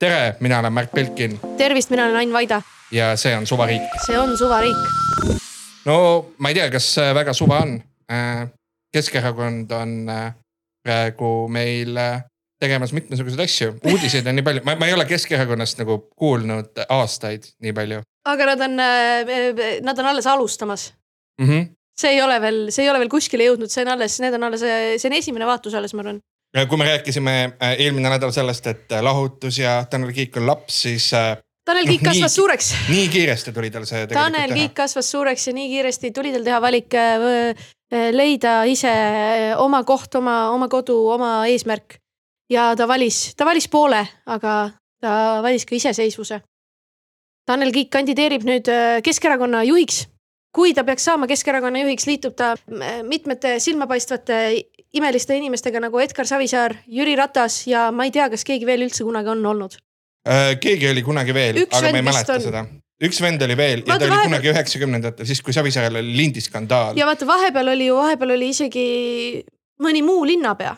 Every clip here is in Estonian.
tere, mina olen Märt Belkin tervist, mina olen Ain Vaida, ja see on Suvariik. see on suvariik. no ma ei tea, kas see väga suva on. Keskerakond on äh, praegu meil äh, tegemas mitmesuguseid asju, uudiseid on nii palju, ma, ma ei ole Keskerakonnast nagu kuulnud aastaid nii palju aga nad on, nad on alles alustamas. mm. -hmm. see ei ole veel, see ei ole veel kuskile jõudnud, see on alles, need on alles, see on esimene vaatus alles, ma arvan. Kui me rääkisime äh, eelmine nädal sellest, et äh, lahutus ja Tanel Kiik on laps, siis äh, Tanel Noh, Kiik kasvas nii- suureks. nii kiiresti tuli tal see Tanel Kiik. kasvas suureks ja nii kiiresti tuli tal teha valik leida ise oma koht, oma, oma kodu, oma eesmärk. ja ta valis, ta valis poole, aga ta valis ka iseseisvuse. Tanel Kiik kandideerib nüüd Keskerakonna juhiks. kui ta peaks saama Keskerakonna juhiks, liitub ta mitmete silmapaistvate imeliste inimestega nagu Edgar Savisaar, Jüri Ratas ja ma ei tea, kas keegi veel üldse kunagi on olnud. Äh, keegi oli kunagi veel, aga ma ei mäleta on. seda. üks vend oli veel ja Vaata, ta oli vahepeal- kunagi üheksakümnendatel, siis kui Savisaarel oli lindiskandaal. ja vaata, vahepeal oli ju, vahepeal oli isegi mõni muu linnapea.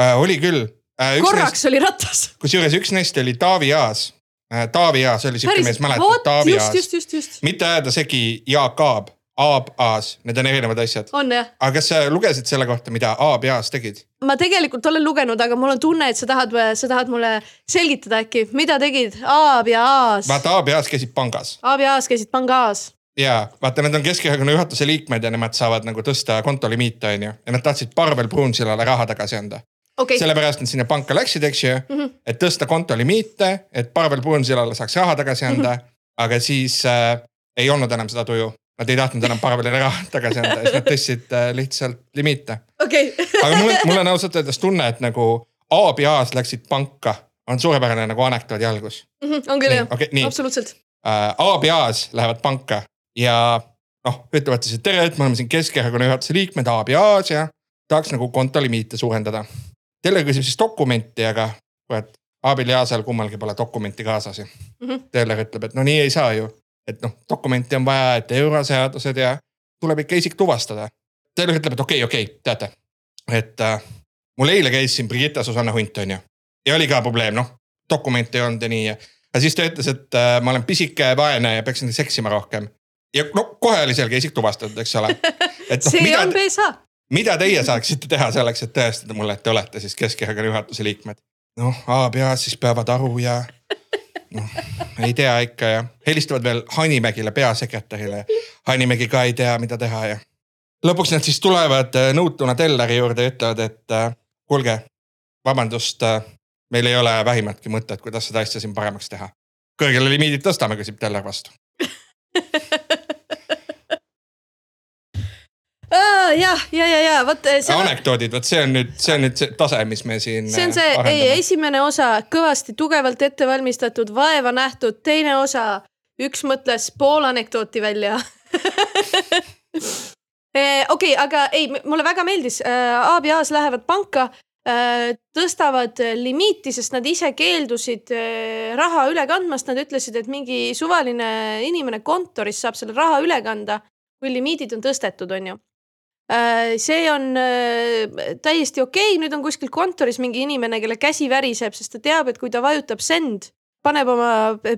Äh, oli küll äh,. korraks oli Ratas. kusjuures üks neist oli Taavi Aas äh,. Taavi Aas oli siuke mees, mäletad, Taavi Aas. mitte ajada segi Jaak Aab, Aab Aas, need on erinevad asjad. aga kas sa lugesid selle kohta, mida Aab ja Aas tegid? ma tegelikult olen lugenud, aga mul on tunne, et sa tahad, sa tahad mulle selgitada äkki, mida tegid Aab ja Aas. vaata, Aab ja Aas käisid pangas Aab ja Aas käisid pangas. ja vaata, need on Keskerakonna juhatuse liikmed ja nemad saavad nagu tõsta kontolimiite, onju. ja nad tahtsid Parvel Pruunsillale raha tagasi anda. okei, sellepärast nad sinna panka läksid, eks ju mm, -hmm. et tõsta kontolimiite, et Parvel Pruunsillale saaks raha tagasi anda mm. -hmm. aga siis äh, ei olnud enam seda tuju. Nad ei tahtnud enam Parvelile raha tagasi anda, siis nad tõstsid äh, lihtsalt limiite. okei. aga mul, mul on ausalt öeldes tunne, et nagu Aab ja Aas läksid panka, on suurepärane nagu anekdoodi algus. on küll nii jah, nii absoluutselt. äh, Aab ja Aas lähevad panka ja noh, ütlevad siis, et tere, et me oleme siin Keskerakonna juhatuse liikmed, Aab ja Aas ja tahaks nagu kontolimiite suurendada. Teile küsib siis dokumenti, aga kurat, Aabil ja Aasal kummalgi pole dokumenti kaasas ja Mhm. Teller ütleb, et no nii ei saa ju. Et noh, dokumenti on vaja, et euroseadused ja tuleb ikka isik tuvastada. Teller ütleb, et okei okay,, okei okay,, teate, et äh, mul eile käis siin Brigitte Susanne Hunt on ju ja oli ka probleem, noh, dokumenti ei olnud ja nii ja aga siis ta ütles, et äh, ma olen pisike, vaene ja peaksin seksima rohkem. ja no kohe oli selge isik tuvastatud, eks ole. noh, see mida on, PSA. mida teie saaksite teha selleks, et tõestada mulle, et te olete siis Keskerakonna juhatuse liikmed? noh, ja Aas siis peavad aru ja ei tea ikka ja helistavad veel Hanimägile, peasekretärile. Hanimägi ka ei tea, mida teha ja lõpuks nad siis tulevad äh, nõutuna telleri juurde ja ütlevad, et äh, kuulge, vabandust, meil ei ole vähimatki mõtet, kuidas seda asja siin paremaks teha. kõrgele limiidid tõstame, küsib teller vastu. jah, ja, ja, ja vot see on, anekdoodid, vot see on nüüd, see on nüüd see tase, mis me siin. see on see, ei, esimene osa kõvasti tugevalt ette valmistatud, vaeva nähtud, teine osa, üks mõtles pool anekdooti välja okei, aga ei, mulle väga meeldis, Aab ja Aas lähevad panka, tõstavad limiiti, sest nad ise keeldusid raha üle kandmast, nad ütlesid, et mingi suvaline inimene kontoris saab selle raha üle kanda, kui limiidid on tõstetud, onju. See on äh, täiesti okei okay., nüüd on kuskil kontoris mingi inimene, kelle käsi väriseb, sest ta teab, et kui ta vajutab send, paneb oma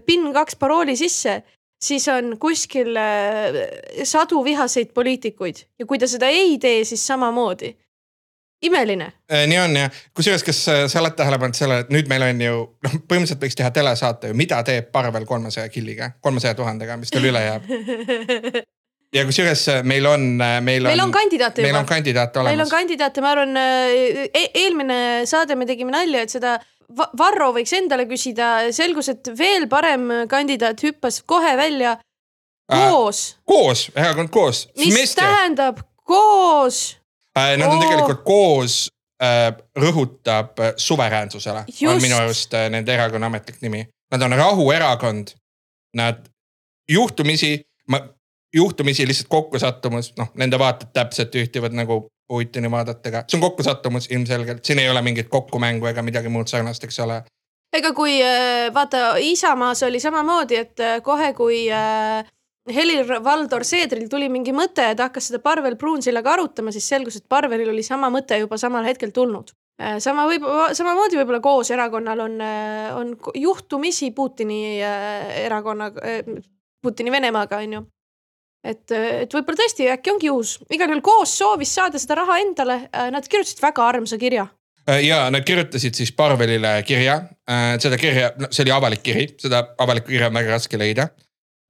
PIN kaks parooli sisse, siis on kuskil äh, sadu vihaseid poliitikuid ja kui ta seda ei tee, siis samamoodi. imeline. Äh, nii on ja kusjuures, kas äh, sa oled tähele pannud sellele, et nüüd meil on ju noh, põhimõtteliselt võiks teha telesaate ju, mida teeb Parvel kolmesaja killiga, kolmesaja tuhandega, mis tal üle jääb. ja kusjuures äh, meil on, meil on. meil on kandidaate meil juba on. kandidaate meil on olemas. kandidaate, ma arvan e, eelmine saade me tegime nalja, et seda Va- Varro võiks endale küsida, selgus, et veel parem kandidaat hüppas kohe välja koos, koos, erakond koos. mis tähendab koos, Nad on Oo. tegelikult koos äh,, rõhutab äh, suveräänsusele, on minu arust äh, nende erakonna ametlik nimi. Nad on rahuerakond. Nad juhtumisi, juhtumisi lihtsalt kokkusattumus, noh, nende vaated täpselt ühtivad nagu Putini vaadetega, see on kokkusattumus ilmselgelt, siin ei ole mingit kokkumängu ega midagi muud sarnast, eks ole. ega kui äh, vaata Isamaas oli samamoodi, et äh, kohe, kui äh, Helir-Valdor Seedril tuli mingi mõte, et hakkas seda Parvel Pruunsillaga arutama, siis selgus, et Parvelil oli sama mõte juba samal hetkel tulnud. sama võib, samamoodi võib-olla koos erakonnal on, on juhtumisi Putini erakonna, Putini Venemaaga on ju et, et võib-olla tõesti äkki ongi uus, igal juhul koos soovis saada seda raha endale, nad kirjutasid väga armsa kirja. ja nad kirjutasid siis Parvelile kirja, seda kirja, no see oli avalik kiri, seda avalikku kirja on väga raske leida.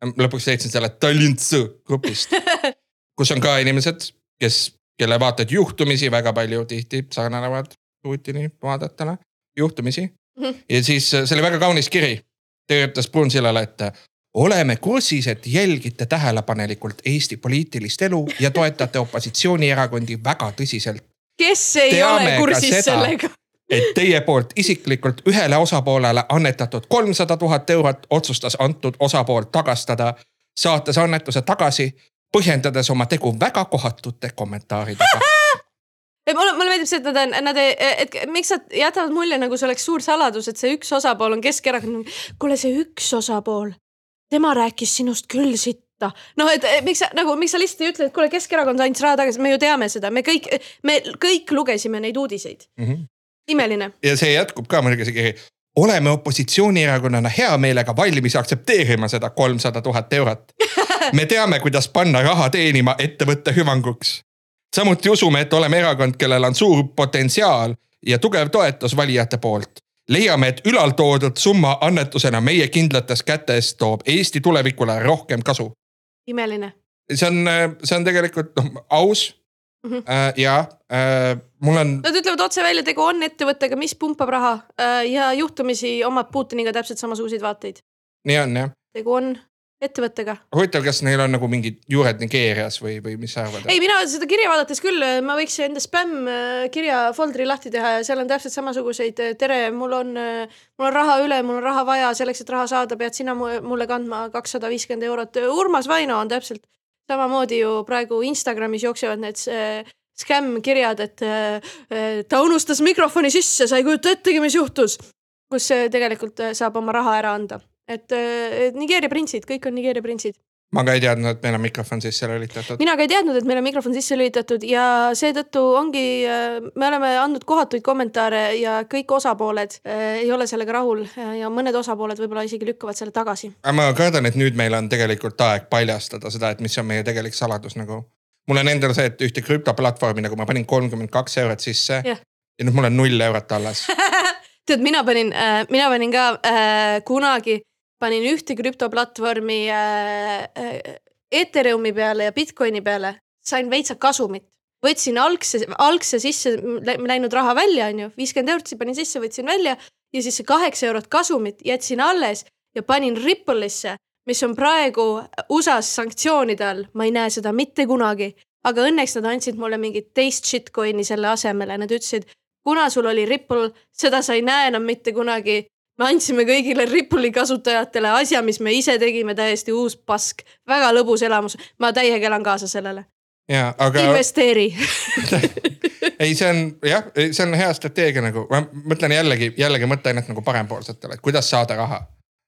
lõpuks leidsin selle Tallinna grupist, kus on ka inimesed, kes, kelle vaated juhtumisi väga palju tihti sarnanevad Putini vaadetele, juhtumisi mm. -hmm. ja siis see oli väga kaunis kiri, kirjutas Brunsillale, et oleme kursis, et jälgite tähelepanelikult Eesti poliitilist elu ja toetate opositsioonierakondi väga tõsiselt. kes ei Teame ole kursis seda, sellega? et teie poolt isiklikult ühele osapoolele annetatud kolmsada tuhat eurot otsustas antud osapool tagastada, saates annetuse tagasi, põhjendades oma tegu väga kohatute kommentaaridega mulle, mulle meeldib see, et nad on, nad ei, et miks nad jätavad mulje, nagu see oleks suur saladus, et see üks osapool on Keskerakond. kuule, see üks osapool tema rääkis sinust küll sitta. noh, et miks sa nagu, miks sa lihtsalt ei ütle, et kuule, Keskerakond andis raha tagasi, me ju teame seda, me kõik, me kõik lugesime neid uudiseid mm. -hmm. imeline. ja see jätkub ka muidugi kiri oleme opositsioonierakonnana hea meelega valmis aktsepteerima seda kolmsada tuhat eurot. me teame, kuidas panna raha teenima ettevõtte hüvanguks. samuti usume, et oleme erakond, kellel on suur potentsiaal ja tugev toetus valijate poolt leiame, et ülaltoodud summa annetusena meie kindlates kätes toob Eesti tulevikule rohkem kasu. imeline. see on, see on tegelikult noh aus mm. -hmm. Äh, ja äh, mul on. Nad ütlevad otse välja, tegu on ettevõttega, mis pumpab raha äh, ja juhtumisi omab Putiniga täpselt samasuguseid vaateid. nii on jah. tegu on ettevõttega. huvitav, kas neil on nagu mingid juured Nigeerias või, või mis sa arvad? ei, mina seda kirja vaadates küll, ma võiks enda spämm äh, kirja folder'i lahti teha ja seal on täpselt samasuguseid. Äh, tere, mul on, äh, mul on raha üle, mul on raha vaja, selleks, et raha saada, pead sina mulle kandma kakssada viiskümmend eurot. Urmas Vaino on täpselt samamoodi ju praegu Instagramis jooksevad need skämm-kirjad, et ta unustas mikrofoni sisse, sa ei kujuta ettegi, mis juhtus. kus tegelikult saab oma raha ära anda et, et Nigeeria printsid, kõik on Nigeeria printsid ma ka ei teadnud, et meil on mikrofon sisse lülitatud. mina ka ei teadnud, et meil on mikrofon sisse lülitatud ja seetõttu ongi, me oleme andnud kohatuid kommentaare ja kõik osapooled äh, ei ole sellega rahul ja mõned osapooled võib-olla isegi lükkavad selle tagasi. ma kardan, et nüüd meil on tegelikult aeg paljastada seda, et mis on meie tegelik saladus nagu. mul on endal see, et ühte krüptoplatvormi nagu ma panin kolmkümmend kaks eurot sisse yeah. ja nüüd mul on null eurot alles tead, mina panin äh,, mina panin ka äh, kunagi panin ühte krüptoplatvormi äh, äh, Ethereumi peale ja Bitcoini peale, sain veitsa kasumit. võtsin algse, algse sisse läinud raha välja, onju, viiskümmend eurot panin sisse, võtsin välja ja siis see kaheksa eurot kasumit jätsin alles ja panin Ripple'isse, mis on praegu USA-s sanktsioonide all, ma ei näe seda mitte kunagi. aga õnneks nad andsid mulle mingit teist shitcoin'i selle asemele, nad ütlesid, kuna sul oli Ripple, seda sa ei näe enam mitte kunagi me andsime kõigile Ripple'i kasutajatele asja, mis me ise tegime, täiesti uus pask, väga lõbus elamus, ma täiega elan kaasa sellele. ja, aga. investeeri ei, see on jah, see on hea strateegia nagu, ma mõtlen jällegi, jällegi mõtteainet nagu parempoolsetele, et kuidas saada raha.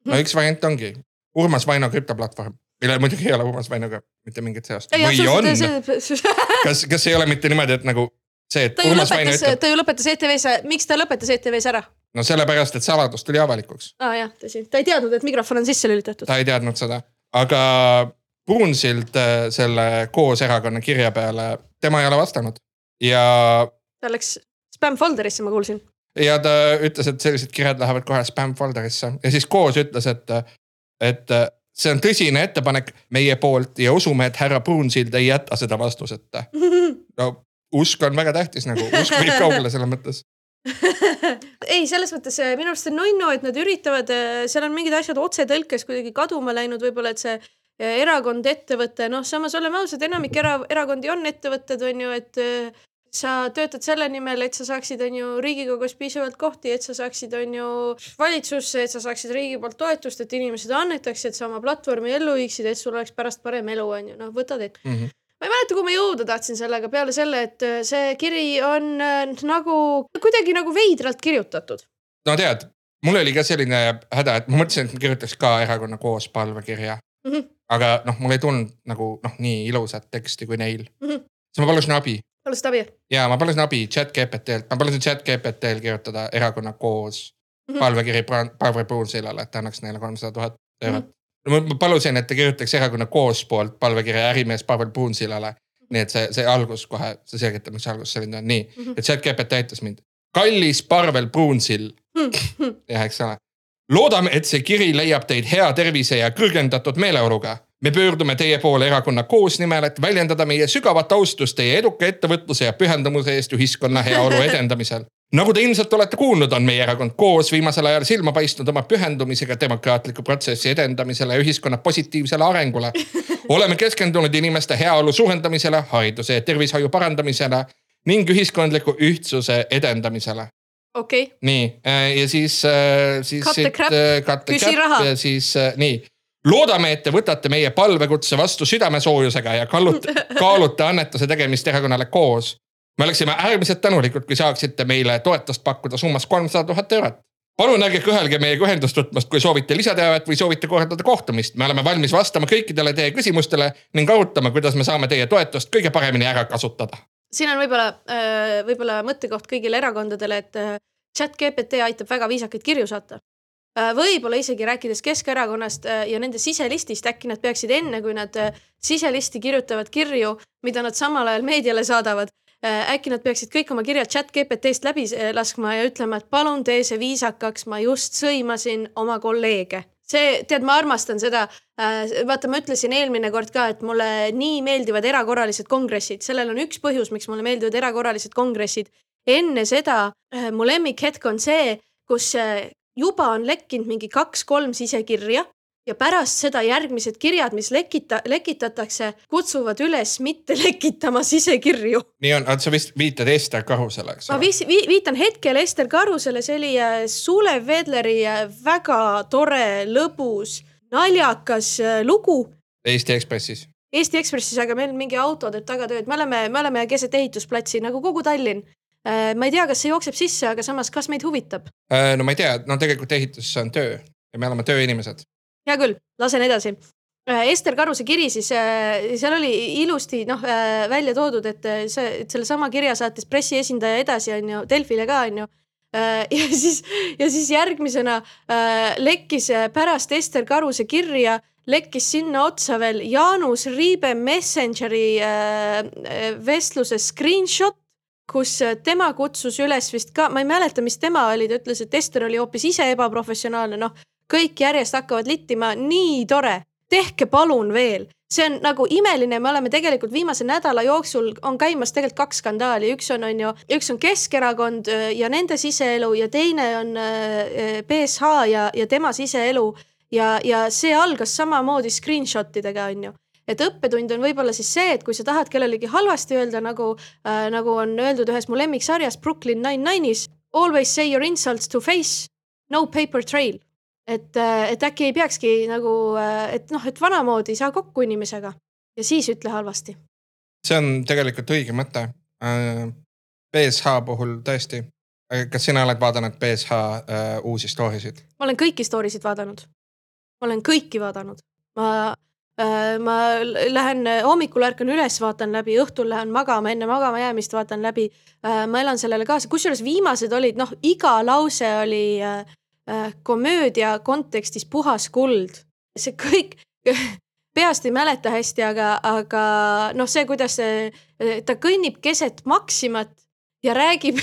no üks variant ongi Urmas Vaino krüptoplatvorm, millel muidugi ei ole Urmas Vainoga mitte mingit seost. kas, kas ei ole mitte niimoodi, et nagu see, et ta Urmas Vaino ütleb. ta ju lõpetas ETV-s, miks ta lõpetas ETV-s ära? No sellepärast, et saladus tuli avalikuks. aa ah, jah, tõsi, ta ei teadnud, et mikrofon on sisse lülitatud. ta ei teadnud seda, aga Brunsild äh, selle koos erakonna kirja peale, tema ei ole vastanud ja. ta läks spam folder'isse, ma kuulsin. ja ta ütles, et sellised kirjad lähevad kohe spam folder'isse ja siis koos ütles, et, et see on tõsine ettepanek meie poolt ja usume, et härra Brunsild ei jäta seda vastuseta. no usk on väga tähtis nagu, usk viib kaugele selles mõttes ei, selles mõttes äh, minu arust on nunnu, et nad üritavad, äh, seal on mingid asjad otsetõlkes kuidagi kaduma läinud, võib-olla et see äh, erakond, ettevõte, noh, samas oleme ausad, enamik era, erakondi on ettevõtted, on ju, et sa töötad selle nimel, et sa saaksid, on ju, Riigikogus piisavalt kohti, et sa saaksid, on ju, valitsusse, et sa saaksid riigi poolt toetust, et inimesed annetaksid, et sa oma platvormi ellu viiksid, et sul oleks pärast parem elu, on ju, noh, võtad ette mm. -hmm ma ei mäleta, kuhu ma jõuda tahtsin sellega peale selle, et äh, see kiri on äh, nagu kuidagi nagu veidralt kirjutatud. no tead, mul oli ka selline häda, et ma mõtlesin, et ma kirjutaks ka erakonna koos palvekirja mm. -hmm. aga noh, mul ei tulnud nagu noh, nii ilusat teksti kui neil mm. -hmm. siis ma palusin abi. palusid abi? ja ma palusin abi chat GPT-lt, ma palusin chat GPT-l kirjutada erakonna koos mm -hmm. palvekiri Barbara Pruunsillale, et annaks neile kolmsada tuhat eurot mm. -hmm. Ma palusin, et ta kirjutaks erakonna koos poolt palvekirja ärimees Pavel Pruunsillale. nii et see, see algus kohe, see selgitab, miks algus selline on, nii -hmm. et chat GPT aitas mind. kallis Parvel Pruunsill. -hmm. jah, eks ole loodame, et see kiri leiab teid hea tervise ja kõrgendatud meeleoluga me pöördume teie poole erakonna koos nimel, et väljendada meie sügavat austust teie eduka ettevõtluse ja pühendumuse eest ühiskonna heaolu edendamisel. nagu te ilmselt olete kuulnud, on meie erakond koos viimasel ajal silma paistnud oma pühendumisega demokraatliku protsessi edendamisele ja ühiskonna positiivsele arengule. oleme keskendunud inimeste heaolu suurendamisele, hariduse ja tervishoiu parandamisele ning ühiskondliku ühtsuse edendamisele okei okay.. nii äh, ja siis, äh, siis. Cut the crap, küsi raha. ja siis äh, nii loodame, et te võtate meie palvekutse vastu südamesoojusega ja kallute, kaalute annetuse tegemist erakonnale koos. me oleksime äärmiselt tänulikud, kui saaksite meile toetust pakkuda summas kolmsada tuhat eurot. palun ärge kõhelge meiega ühendust võtmast, kui soovite lisateavet või soovite korraldada kohtumist. me oleme valmis vastama kõikidele teie küsimustele ning arutama, kuidas me saame teie toetust kõige paremini ära kasutada. siin on võib-olla, äh, võib-olla mõttekoht kõigile erakondadele, et äh, chat GPT aitab väga viisakaid kirju saata võib-olla isegi rääkides Keskerakonnast äh, ja nende siselistist, äkki nad peaksid enne, kui nad äh, siselisti kirjutavad kirju, mida nad samal ajal meediale saadavad, äkki nad peaksid kõik oma kirjad chat GPT-st läbi laskma ja ütlema, et palun tee see viisakaks, ma just sõimasin oma kolleege. see, tead, ma armastan seda. vaata, ma ütlesin eelmine kord ka, et mulle nii meeldivad erakorralised kongressid, sellel on üks põhjus, miks mulle meeldivad erakorralised kongressid. enne seda mu lemmikhetk on see, kus juba on lekkinud mingi kaks-kolm sisekirja ja pärast seda järgmised kirjad, mis lekita-, lekitatakse, kutsuvad üles mitte lekitama sisekirju. nii on, sa vist viitad Ester Karusele, eks ole? ma vis, vi, viitan hetkel Ester Karusele, see oli äh, Sulev Vedleri äh, väga tore, lõbus, naljakas äh, lugu. Eesti Ekspressis. Eesti Ekspressis, aga meil mingi auto teeb tagatööd, me oleme, me oleme keset ehitusplatsi nagu kogu Tallinn ma ei tea, kas see jookseb sisse, aga samas, kas meid huvitab? Äh, no ma ei tea, no tegelikult ehitus on töö ja me oleme tööinimesed. hea küll, lasen edasi. Äh, Ester Karuse kiri siis, seal oli ilusti noh välja toodud, et see, et sellesama kirja saatis pressiesindaja edasi, on ju, Delfile ka, on ju ja siis, ja siis järgmisena lekkis pärast Ester Karuse kirja lekkis sinna otsa veel Jaanus Riibe Messengeri vestluse screenshot, kus äh, tema kutsus üles vist ka, ma ei mäleta, mis tema oli, ta ütles, et Ester oli hoopis ise ebaprofessionaalne, noh. kõik järjest hakkavad littima, nii tore, tehke palun veel. see on nagu imeline, me oleme tegelikult viimase nädala jooksul on käimas tegelikult kaks skandaali, üks on, on ju, üks on Keskerakond äh, ja nende siseelu ja teine on BSH äh, ja, ja tema siseelu. ja, ja see algas samamoodi screenshot idega, on ju et õppetund on võib-olla siis see, et kui sa tahad kellelegi halvasti öelda, nagu äh,, nagu on öeldud ühes mu lemmiksarjas Brooklyn Nine-Nine'is. Always say your insults to face, no paper trail. et äh,, et äkki ei peakski nagu äh,, et noh, et vanamoodi saa kokku inimesega ja siis ütle halvasti. see on tegelikult õige mõte äh,. BSH puhul tõesti. kas sina oled vaadanud BSH äh, uusi story sid? ma olen kõiki story sid vaadanud. ma olen kõiki vaadanud. ma ma lähen hommikul ärkan üles, vaatan läbi, õhtul lähen magama, enne magama jäämist vaatan läbi. Äh, ma elan sellele kaasa, kusjuures viimased olid noh, iga lause oli äh, komöödia kontekstis puhas kuld. see kõik peast ei mäleta hästi, aga, aga noh, see, kuidas see, ta kõnnib keset Maximat ja räägib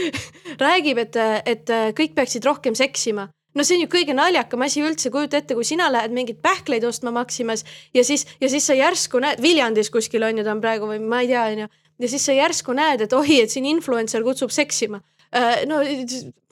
räägib, et, et kõik peaksid rohkem seksima no see on ju kõige naljakam asi üldse, kujuta ette, kui sina lähed mingeid pähkleid ostma Maximas ja siis, ja siis sa järsku näed, Viljandis kuskil on ju ta on praegu või ma ei tea, on ju. ja siis sa järsku näed, et oi, et siin influencer kutsub seksima äh, no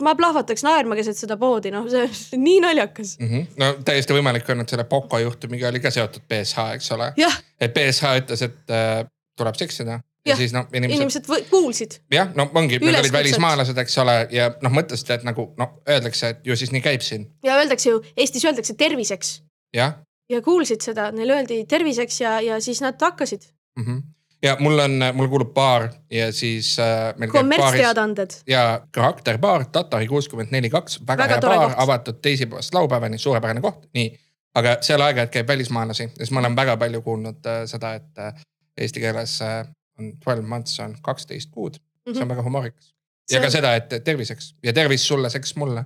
ma plahvataks naerma keset seda poodi, noh, see on nii naljakas mm. -hmm. no täiesti võimalik on, et selle Poco juhtumiga oli ka seotud BSH, eks ole. et BSH ütles, et äh, tuleb seksida ja siis noh, inimesed. inimesed kuulsid. jah, no ongi, need olid välismaalased, eks ole, ja noh, mõtlesid, et nagu noh, öeldakse, et ju siis nii käib siin. ja öeldakse ju, Eestis öeldakse terviseks. jah. ja kuulsid seda, neile öeldi terviseks ja, ja siis nad hakkasid mm. -hmm. ja mul on, mul kuulub baar ja siis äh,. kommertsteadaanded. ja karakterbaar, Tatari kuuskümmend neli kaks, väga hea baar, avatud teisipäevast laupäevani, suurepärane koht, nii. aga seal aeg-ajalt käib välismaalasi ja siis ma olen väga palju kuulnud äh, seda, et äh, eesti keeles äh, on twelve months on kaksteist kuud, see Mhm. on väga humoorikas. ja ka seda, et terviseks ja tervis sulle, seks mulle.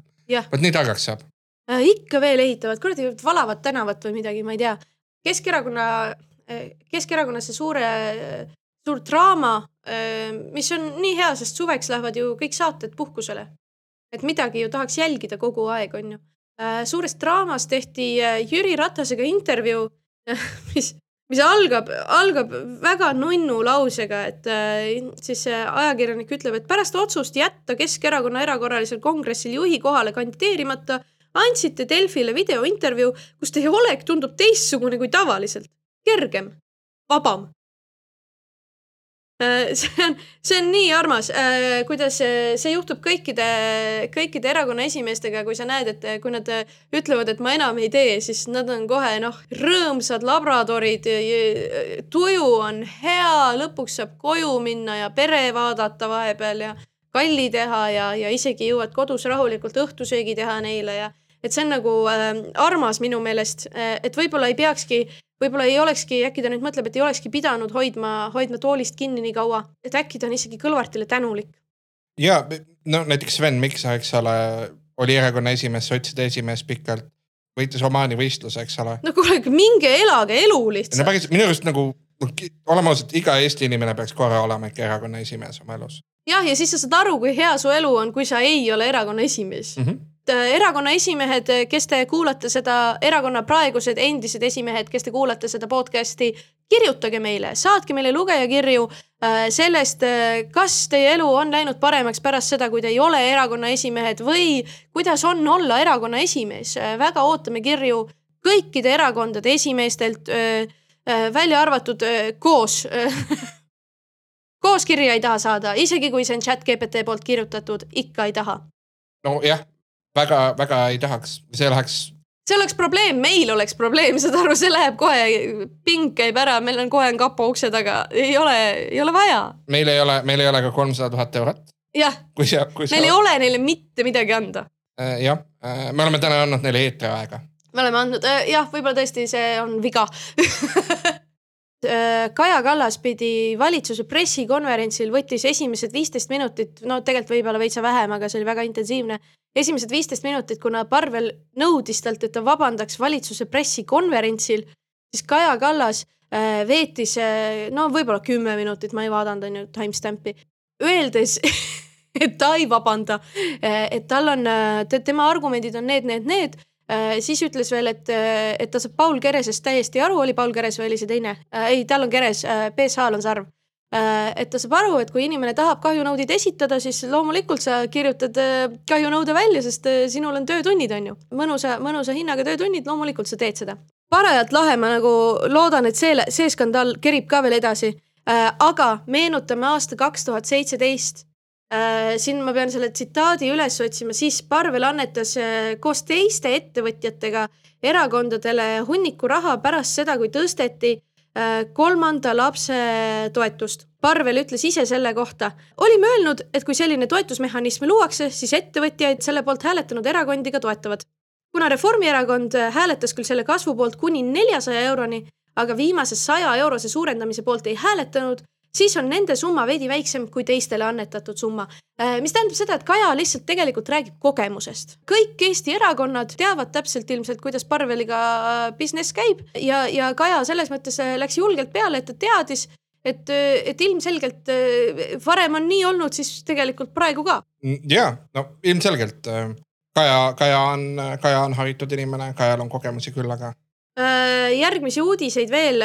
Vot nii targaks saab. Äh, ikka veel ehitavad, kuradi valavad tänavat või midagi, ma ei tea. Keskerakonna, Keskerakonnas see suure, suur draama, mis on nii hea, sest suveks lähevad ju kõik saated puhkusele. et midagi ju tahaks jälgida kogu aeg, on ju. suures draamas tehti äh, Jüri Ratasega intervjuu, mis, mis algab, algab väga nunnu lausega, et äh, siis ajakirjanik ütleb, et pärast otsust jätta Keskerakonna erakorralisel kongressil juhi kohale kandideerimata andsite Delfile videointervjuu, kus teie olek tundub teistsugune kui tavaliselt, kergem, vabam. see on, see on nii armas, kuidas äh, see juhtub kõikide, kõikide erakonna esimeestega, kui sa näed, et kui nad äh, ütlevad, et ma enam ei tee, siis nad on kohe noh, rõõmsad labradorid. tuju on hea, lõpuks saab koju minna ja pere vaadata vahepeal ja kalli teha ja, ja isegi jõuad kodus rahulikult õhtusöögi teha neile ja et see on nagu äh, armas minu meelest, et võib-olla ei peakski, võib-olla ei olekski, äkki ta nüüd mõtleb, et ei olekski pidanud hoidma, hoidma toolist kinni nii kaua, et äkki ta on isegi Kõlvartile tänulik. ja no näiteks Sven Mikser, eks ole, oli erakonna esimees, sotside esimees pikalt, võitis Omaani võistluse, eks ole. no kuule, minge elage elu no lihtsalt. päris minu arust nagu, oleme ausad, iga Eesti inimene peaks korra olema ikka erakonna esimees oma elus jah, ja siis sa saad aru, kui hea su elu on, kui sa ei ole erakonna esimees mm. -hmm. Erakonna esimehed, kes te kuulate seda, erakonna praegused endised esimehed, kes te kuulate seda podcast'i, kirjutage meile, saatke meile lugejakirju äh, sellest, kas teie elu on läinud paremaks pärast seda, kui te ei ole erakonna esimehed või kuidas on olla erakonna esimees. väga ootame kirju kõikide erakondade esimeestelt, välja arvatud koos. koos kirja ei taha saada, isegi kui see on chat GPT poolt kirjutatud, ikka ei taha nojah, väga-väga ei tahaks, see läheks, see oleks probleem, meil oleks probleem, saad aru, see läheb kohe, ping käib ära, meil on kohe on kapo ukse taga, ei ole, ei ole vaja. meil ei ole, meil ei ole ka kolmsada tuhat eurot, jah, kui sa, meil ei. ole neile mitte midagi anda. jah, me oleme täna andnud neile eetriaega. me oleme andnud, jah, võib-olla tõesti see on viga. Kaja Kallas pidi valitsuse pressikonverentsil, võttis esimesed viisteist minutit, no tegelikult võib-olla veitsa vähem, aga see oli väga intensiivne. esimesed viisteist minutit, kuna Parvel nõudis talt, et ta vabandaks valitsuse pressikonverentsil, siis Kaja Kallas äh, veetis äh, no võib-olla kümme minutit, ma ei vaadanud on ju timestamp'i, öeldes, et ta ei vabanda, et tal on, tema argumendid on need, need, need Äh, siis ütles veel, et, et ta saab Paul Keresest täiesti aru, oli Paul Keres või oli see teine äh,? ei, tal on Keres äh,, BSH-l on Sarv äh,. et ta saab aru, et kui inimene tahab kahjunõudeid esitada, siis loomulikult sa kirjutad äh, kahjunõude välja, sest äh, sinul on töötunnid, on ju. mõnusa, mõnusa hinnaga töötunnid, loomulikult sa teed seda. parajalt lahe, ma nagu loodan, et see, see skandaal kerib ka veel edasi äh,. aga meenutame aasta kaks tuhat seitseteist Äh, siin ma pean selle tsitaadi üles otsima, siis Parvel annetas äh, koos teiste ettevõtjatega erakondadele hunniku raha pärast seda, kui tõsteti äh, kolmanda lapse toetust. Parvel ütles ise selle kohta, olime öelnud, et kui selline toetusmehhanism luuakse, siis ettevõtjaid selle poolt hääletanud erakondi ka toetavad. kuna Reformierakond äh, hääletas küll selle kasvu poolt kuni neljasaja euroni, aga viimase saja eurose suurendamise poolt ei hääletanud, siis on nende summa veidi väiksem kui teistele annetatud summa. mis tähendab seda, et Kaja lihtsalt tegelikult räägib kogemusest. kõik Eesti erakonnad teavad täpselt ilmselt, kuidas Parveliga business käib ja, ja Kaja selles mõttes äh, läks julgelt peale, et ta teadis, et, et ilmselgelt äh, varem on nii olnud, siis tegelikult praegu ka. ja no ilmselgelt äh, Kaja, Kaja on, Kaja on haritud inimene, Kajal on kogemusi küll, aga Äh, järgmisi uudiseid veel,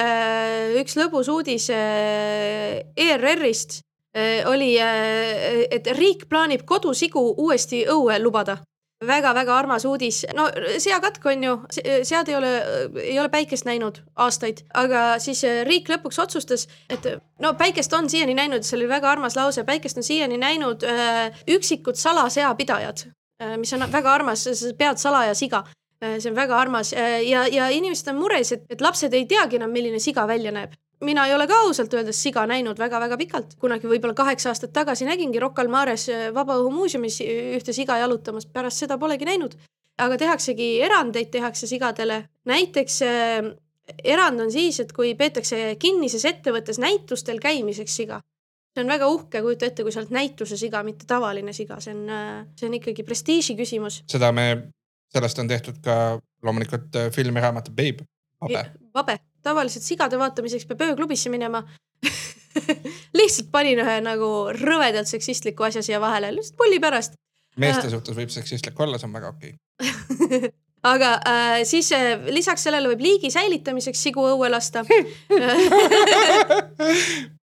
üks lõbus uudis äh, ERR-ist äh, oli, et riik plaanib kodusigu uuesti õue lubada. Väga-väga armas uudis, no seakatk on ju, sead ei ole, ei ole päikest näinud aastaid, aga siis riik lõpuks otsustas, et no päikest on siiani näinud, see oli väga armas lause, päikest on siiani näinud äh, üksikud salaseapidajad äh,, mis on väga armas, pead salaja siga see on väga armas ja, ja inimesed on mures, et, et lapsed ei teagi enam, milline siga välja näeb. mina ei ole ka ausalt öeldes siga näinud väga-väga pikalt, kunagi võib-olla kaheksa aastat tagasi nägingi Rocca al Mares Vabaõhumuuseumis ühte siga jalutamas, pärast seda polegi näinud. aga tehaksegi erandeid, tehakse sigadele, näiteks erand on siis, et kui peetakse kinnises ettevõttes näitustel käimiseks siga. see on väga uhke, kujuta ette, kui sa oled näituse siga, mitte tavaline siga, see on, see on ikkagi prestiiži küsimus. seda me, sellest on tehtud ka loomulikult äh, filmiraamat Babe, Vabe. vabe, tavaliselt sigade vaatamiseks peab ööklubisse minema lihtsalt panin ühe nagu rõvedalt seksistliku asja siia vahele, lihtsalt pulli pärast. meeste suhtes võib seksistlik olla, see on väga okei okay. aga äh, siis äh, lisaks sellele võib liigi säilitamiseks sigu õue lasta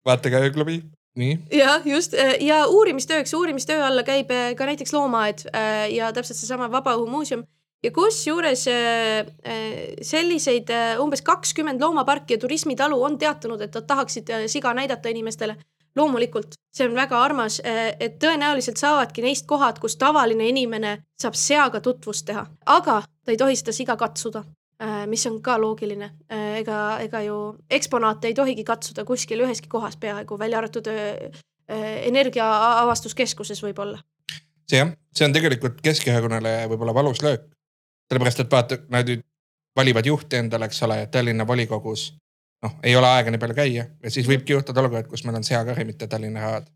vaata ka ööklubi. Jah, just ja uurimistööks, uurimistöö alla käib äh, ka näiteks loomaaed äh, ja täpselt seesama Vabaõhumuuseum. Ja kusjuures selliseid umbes kakskümmend loomaparki ja turismitalu on teatanud, et nad tahaksid siga näidata inimestele. Loomulikult, see on väga armas, eh, et tõenäoliselt saavadki neist kohad, kus tavaline inimene saab seaga tutvust teha, aga ta ei tohi seda siga katsuda. eh, mis on ka loogiline. Eh, ega, ega ju eksponaate ei tohigi katsuda kuskil üheski kohas peaaegu, välja arvatud energiaavastuskeskuses võib-olla. see jah, see on tegelikult Keskerakonnale võib-olla valus löök. sellepärast, et vaata, nad nüüd valivad juhti endale, eks ole, Tallinna volikogus noh, ei ole aega nii palju käia ja siis võibki juhtuda olukord, kus meil on seakari, mitte Tallinna rahad.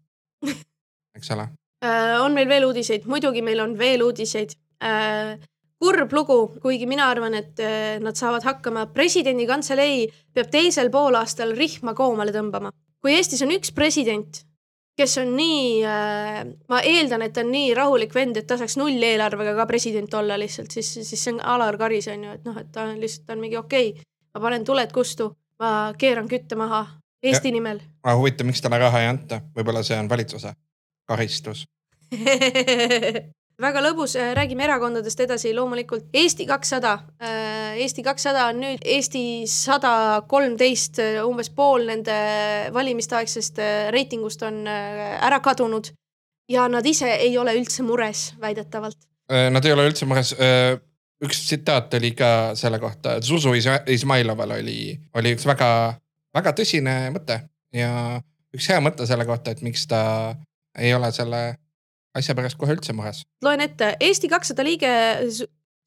eks ole äh,. on meil veel uudiseid, muidugi meil on veel uudiseid äh,. Kurb lugu, kuigi mina arvan, et äh, nad saavad hakkama. presidendi kantselei peab teisel poolaastal rihma koomale tõmbama. kui Eestis on üks president, kes on nii äh,, ma eeldan, et ta on nii rahulik vend, et ta saaks nulleelarvega ka president olla lihtsalt, siis, siis see on Alar Karis on ju, et noh, et ta on lihtsalt, ta on mingi okei okay,, ma panen tuled kustu ma keeran kütte maha Eesti ja, nimel. aga huvitav, miks talle raha ei anta, võib-olla see on valitsuse karistus väga lõbus, äh, räägime erakondadest edasi, loomulikult Eesti kakssada. Äh, Eesti kakssada on nüüd Eesti sada kolmteist, äh, umbes pool nende valimisteaegsest reitingust on ära kadunud. ja nad ise ei ole üldse mures, väidetavalt. Nad ei ole üldse mures üks tsitaat oli ka selle kohta, et Zuzu Izmailoval oli, oli üks väga, väga tõsine mõte ja üks hea mõte selle kohta, et miks ta ei ole selle asja pärast kohe üldse mures. loen ette, Eesti kakssada liige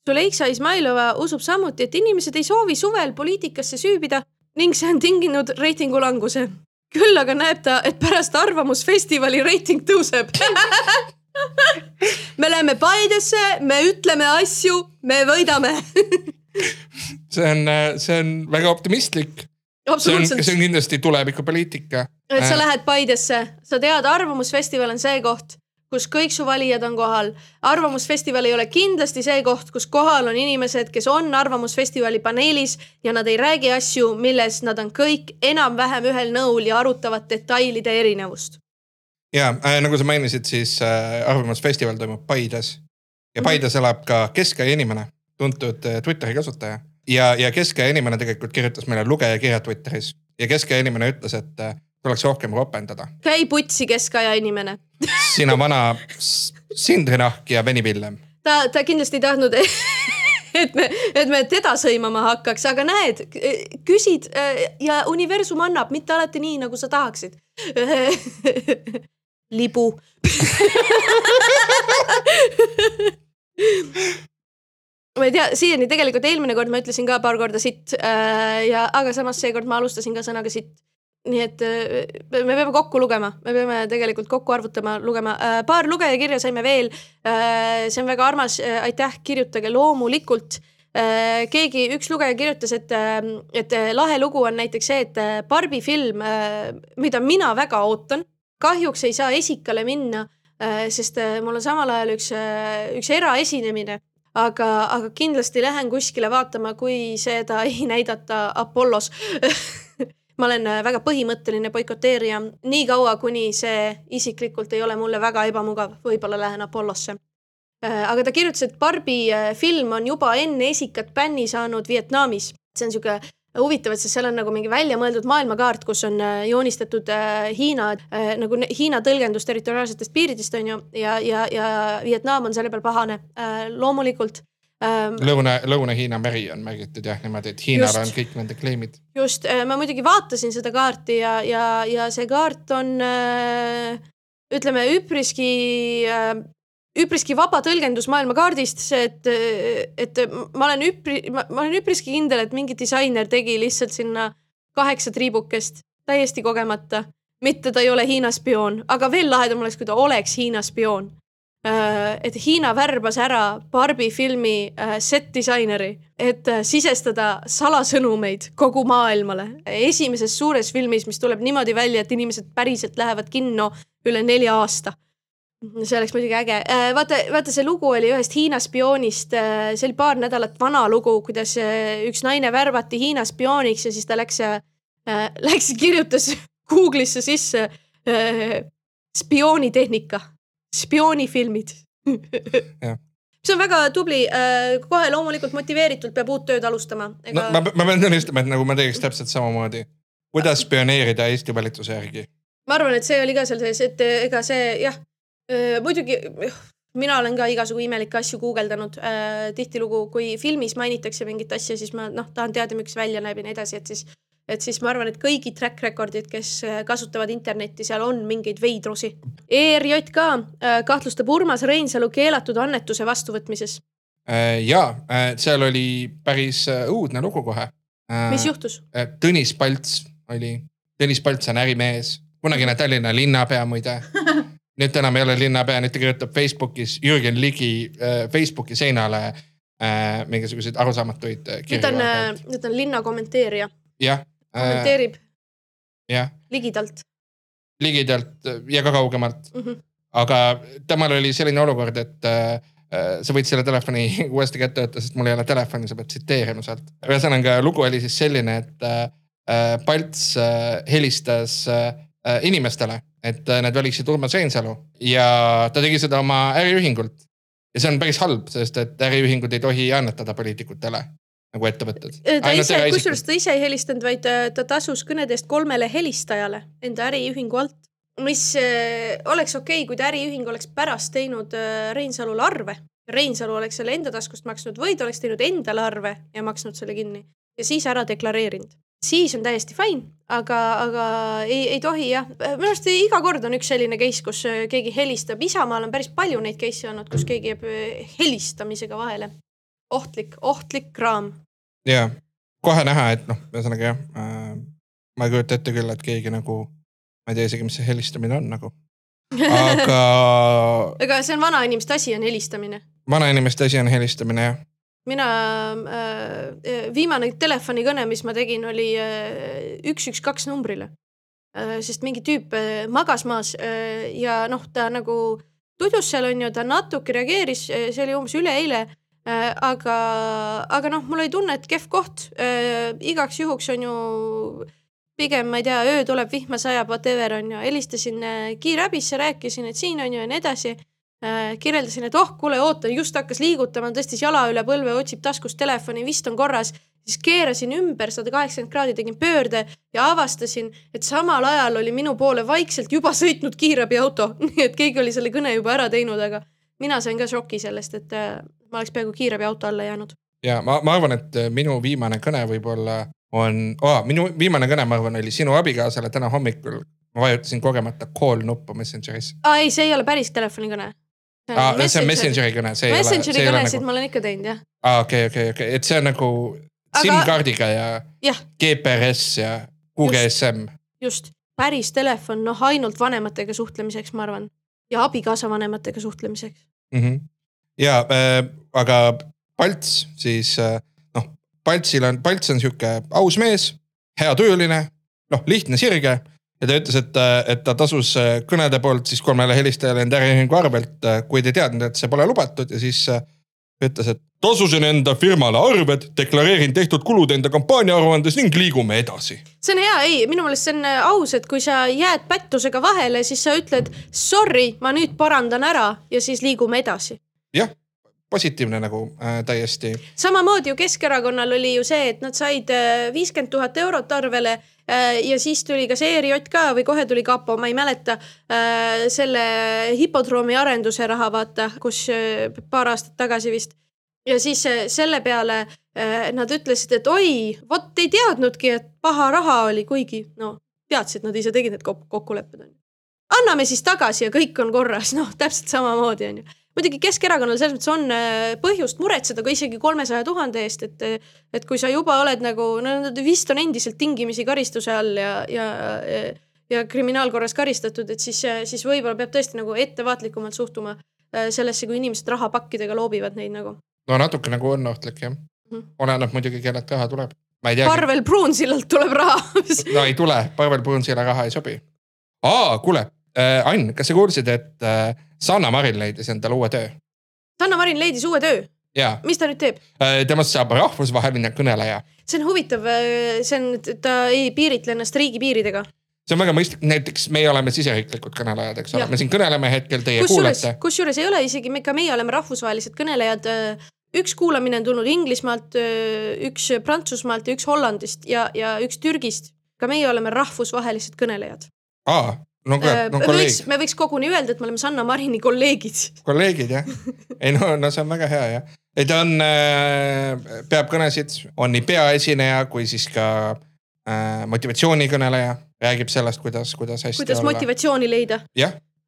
Zuleiksa Izmailova usub samuti, et inimesed ei soovi suvel poliitikasse süübida ning see on tinginud reitingu languse. küll aga näeb ta, et pärast Arvamusfestivali reiting tõuseb me läheme Paidesse, me ütleme asju, me võidame see on, see on väga optimistlik. see on, see on kindlasti tulevikupoliitika. et sa äh. lähed Paidesse, sa tead, Arvamusfestival on see koht, kus kõik su valijad on kohal. arvamusfestival ei ole kindlasti see koht, kus kohal on inimesed, kes on Arvamusfestivali paneelis ja nad ei räägi asju, milles nad on kõik enam-vähem ühel nõul ja arutavad detailide erinevust ja äh, nagu sa mainisid, siis äh, Arvamusfestival toimub Paides ja mhm. Paides elab ka keskaja inimene, tuntud äh, Twitteri kasutaja ja, ja keskaja inimene tegelikult kirjutas meile lugejakirja Twitteris ja keskaja inimene ütles, et äh, tuleks rohkem ropendada. käi putsi keskaja inimene sina vana sindrinahk ja venipillem. ta, ta kindlasti ei tahtnud et me, et me teda sõimama hakkaks, aga näed, küsid ja universum annab, mitte alati nii, nagu sa tahaksid libu ma ei tea, siiani tegelikult eelmine kord ma ütlesin ka paar korda sitt äh, ja, aga samas seekord ma alustasin ka sõnaga sitt. Nii et äh, me peame kokku lugema, me peame tegelikult kokku arvutama, lugema äh,. paar lugejakirja saime veel. Äh,. see on väga armas. Äh,, aitäh, kirjutage loomulikult. Keegi, üks lugeja kirjutas, et, et lahe lugu on näiteks see, et Barbi film, mida mina väga ootan. Kahjuks ei saa esikale minna, sest mul on samal ajal üks, üks eraesinemine, aga, aga kindlasti lähen kuskile vaatama, kui seda ei näidata Apollos ma olen väga põhimõtteline boikoteerija, niikaua kuni see isiklikult ei ole mulle väga ebamugav, võib-olla lähen Apollosse. aga ta kirjutas, et Barbi film on juba enne esikat bänni saanud Vietnamis. see on sihuke huvitav, et sest seal on nagu mingi väljamõeldud maailmakaart, kus on äh, joonistatud äh, Hiina äh, nagu Hiina tõlgendus territoriaalsetest piiridest on ju ja, ja, ja Vietnam on selle peal pahane loomulikult ähm,. Lõuna, Lõuna-Hiina meri on märgitud jah niimoodi, et Hiinal just, on kõik nende claim'id. just, ma muidugi vaatasin seda kaarti ja, ja, ja see kaart on ütleme üpriski üpriski vaba tõlgendus maailmakaardist, see, et, et ma olen üpri, ma olen üpriski kindel, et mingi disainer tegi lihtsalt sinna kaheksa triibukest täiesti kogemata. mitte ta ei ole Hiina spioon, aga veel lahedam oleks, kui ta oleks Hiina spioon. Äh, et Hiina värbas ära Barbi filmi äh, set disaineri, et äh, sisestada salasõnumeid kogu maailmale. esimeses suures filmis, mis tuleb niimoodi välja, et inimesed päriselt lähevad kinno üle nelja aasta see oleks muidugi äge. vaata, vaata, see lugu oli ühest Hiina spioonist, see oli paar nädalat vana lugu, kuidas üks naine värbati Hiina spiooniks ja siis ta läks, läks kirjutas Google'isse sisse spioonitehnika spioonifilmid see on väga tubli, äh, kohe loomulikult motiveeritult peab uut tööd alustama Ega.... no ma, ma pean tunnistama, et nagu ma teeks täpselt samamoodi. kuidas spioneerida Eesti valitsuse järgi? ma arvan, et see oli ka seal sees, et ega see jah, äh, muidugi mina olen ka igasugu imelikke asju guugeldanud äh,. tihtilugu, kui filmis mainitakse mingit asja, siis ma noh, tahan teada, miks välja näeb ja nii edasi, et siis et siis ma arvan, et kõigi track record'id, kes äh, kasutavad internetti, seal on mingeid veidrusi. ERJK äh, kahtlustab Urmas Reinsalu keelatud annetuse vastuvõtmises. Äh, ja seal oli päris õudne lugu kohe. mis juhtus? Tõnis Palts oli, Tõnis Palts on ärimees, kunagine Tallinna linnapea muide nüüd ta enam ei ole linnapea, nüüd ta kirjutab Facebookis Jürgen Ligi Facebooki seinale mingisuguseid arusaamatuid kirju. nüüd on, nüüd on linna kommenteerija. jah, kommenteerib jah. ligidalt. ligidalt ja ka kaugemalt mm. -hmm. aga temal oli selline olukord, et äh, sa võid selle telefoni uuesti kätte võtta, sest mul ei ole telefoni, sa pead tsiteerima sealt. ühesõnaga lugu oli siis selline, et äh, Palts äh, helistas äh, inimestele, et äh, nad valiksid Urmas Reinsalu ja ta tegi seda oma äriühingult. ja see on päris halb, sest et äriühingud ei tohi annetada poliitikutele nagu ettevõtted. ta ise, kusjuures ta ise ei helistanud, vaid ta, ta tasus kõnede eest kolmele helistajale enda äriühingu alt. mis äh, oleks okei okay,, kui ta äriühing oleks pärast teinud äh, Reinsalule arve. Reinsalu oleks selle enda taskust maksnud või ta oleks teinud endale arve ja maksnud selle kinni ja siis ära deklareerinud. siis on täiesti fine, aga, aga ei, ei tohi jah. minu arust iga kord on üks selline case, kus äh, keegi helistab. Isamaal on päris palju neid case'e olnud, kus keegi jääb helistamisega vahele ohtlik, ohtlik kraam ja kohe näha, et noh, ühesõnaga jah äh,, ma ei kujuta ette küll, et keegi nagu, ma ei tea isegi, mis see helistamine on nagu. aga aga see on vanainimeste asi, on helistamine. vanainimeste asi on helistamine, jah mina äh,, viimane telefonikõne, mis ma tegin, oli äh, üks, üks, kaks numbrile äh,. sest mingi tüüp äh, magas maas äh, ja noh, ta nagu tudus seal on ju, ta natuke reageeris, äh, see oli umbes üleeile Äh, aga, aga noh, mul oli tunne, et kehv koht äh,. igaks juhuks on ju pigem, ma ei tea, öö tuleb, vihma sajab, whatever on ju, helistasin äh, kiirabisse, rääkisin, et siin on ju ja nii edasi äh,. kirjeldasin, et oh, kuule, oota, just hakkas liigutama, tõstis jala üle põlve, otsib taskust telefoni, vist on korras. siis keerasin ümber sada kaheksakümmend kraadi, tegin pöörde ja avastasin, et samal ajal oli minu poole vaikselt juba sõitnud kiirabiauto, nii et keegi oli selle kõne juba ära teinud, aga mina sain ka šoki sellest, et äh, ma oleks peaaegu kiirabiauto alla jäänud. ja ma, ma arvan, et äh, minu viimane kõne võib-olla on oh,, minu viimane kõne, ma arvan, oli sinu abikaasale täna hommikul. ma vajutasin kogemata call nuppu Messengeris. aa ei, see ei ole päris telefonikõne. aa, see on Messengeri kõne, see ei ole. Messengeri kõnesid nagu... ma olen ikka teinud jah. aa okei okay,, okei okay,, okei okay., et see on nagu Aga... SIM-kaardiga ja, ja GPRS ja QGSM. just, päris telefon, noh ainult vanematega suhtlemiseks, ma arvan ja abikaasa vanematega suhtlemiseks mm. -hmm. Ja äh, aga Palts siis äh, noh, Paltsil on, Palts on sihuke aus mees, hea tööline, noh lihtne, sirge ja ta ütles, et, äh, et ta tasus äh, kõnede poolt siis kolmele helistajale enda äriühingu arvelt, äh, kuid ei teadnud, et see pole lubatud ja siis ütles, et tasusin enda firmale arved, deklareerin tehtud kulud enda kampaania aruandes ning liigume edasi. see on hea, ei, minu meelest see on aus, et kui sa jääd pättusega vahele, siis sa ütled sorry, ma nüüd parandan ära ja siis liigume edasi. Jah, positiivne nagu äh, täiesti. samamoodi ju Keskerakonnal oli ju see, et nad said viiskümmend tuhat eurot arvele äh, ja siis tuli kas ERJK või kohe tuli kapo, ma ei mäleta äh,, selle hipodroomi arenduse raha, vaata, kus äh, paar aastat tagasi vist ja siis äh, selle peale äh, nad ütlesid, et oi, vot ei teadnudki, et paha raha oli, kuigi no teadsid, nad ise tegid need kokkulepped onju. anname siis tagasi ja kõik on korras, noh täpselt samamoodi onju muidugi Keskerakonnal selles mõttes on äh, põhjust muretseda ka isegi kolmesaja tuhande eest, et, et kui sa juba oled nagu, no nad vist on endiselt tingimisi karistuse all ja, ja, ja kriminaalkorras karistatud, et siis, siis võib-olla peab tõesti nagu ettevaatlikumalt suhtuma äh, sellesse, kui inimesed rahapakkidega loobivad neid nagu. no natuke nagu on ohtlik jah mm -hmm., oleneb muidugi, kellelt raha tuleb. Parvel Pruunsillalt tuleb raha no ei tule, Parvel Pruunsilla raha ei sobi. aa, kuule Ann, kas sa kuulsid, et äh, Sanna Marin leidis endale uue töö? Sanna Marin leidis uue töö? mis ta nüüd teeb? Äh, temast saab rahvusvaheline kõneleja. see on huvitav, äh, see on, ta ei piiritle ennast riigipiiridega see on väga mõistlik, näiteks meie oleme siseriiklikud kõnelejad, eks ole, me siin kõneleme hetkel, teie kus kuulete. kusjuures ei ole isegi, ka meie oleme rahvusvahelised kõnelejad. Äh, üks kuulamine on tulnud Inglismaalt, üks Prantsusmaalt ja üks Hollandist ja, ja üks Türgist. ka meie oleme rahvusvahelised kõnelejad. aa, no kuule, no kolleeg. me võiks koguni öelda, et me oleme Sanna Marini kolleegid. kolleegid jah, ei no, no see on väga hea jah. ei ta on äh,, peab kõnesid, on nii peaesineja kui siis ka äh, motivatsioonikõneleja, räägib sellest, kuidas, kuidas hästi kuidas olla. motivatsiooni leida.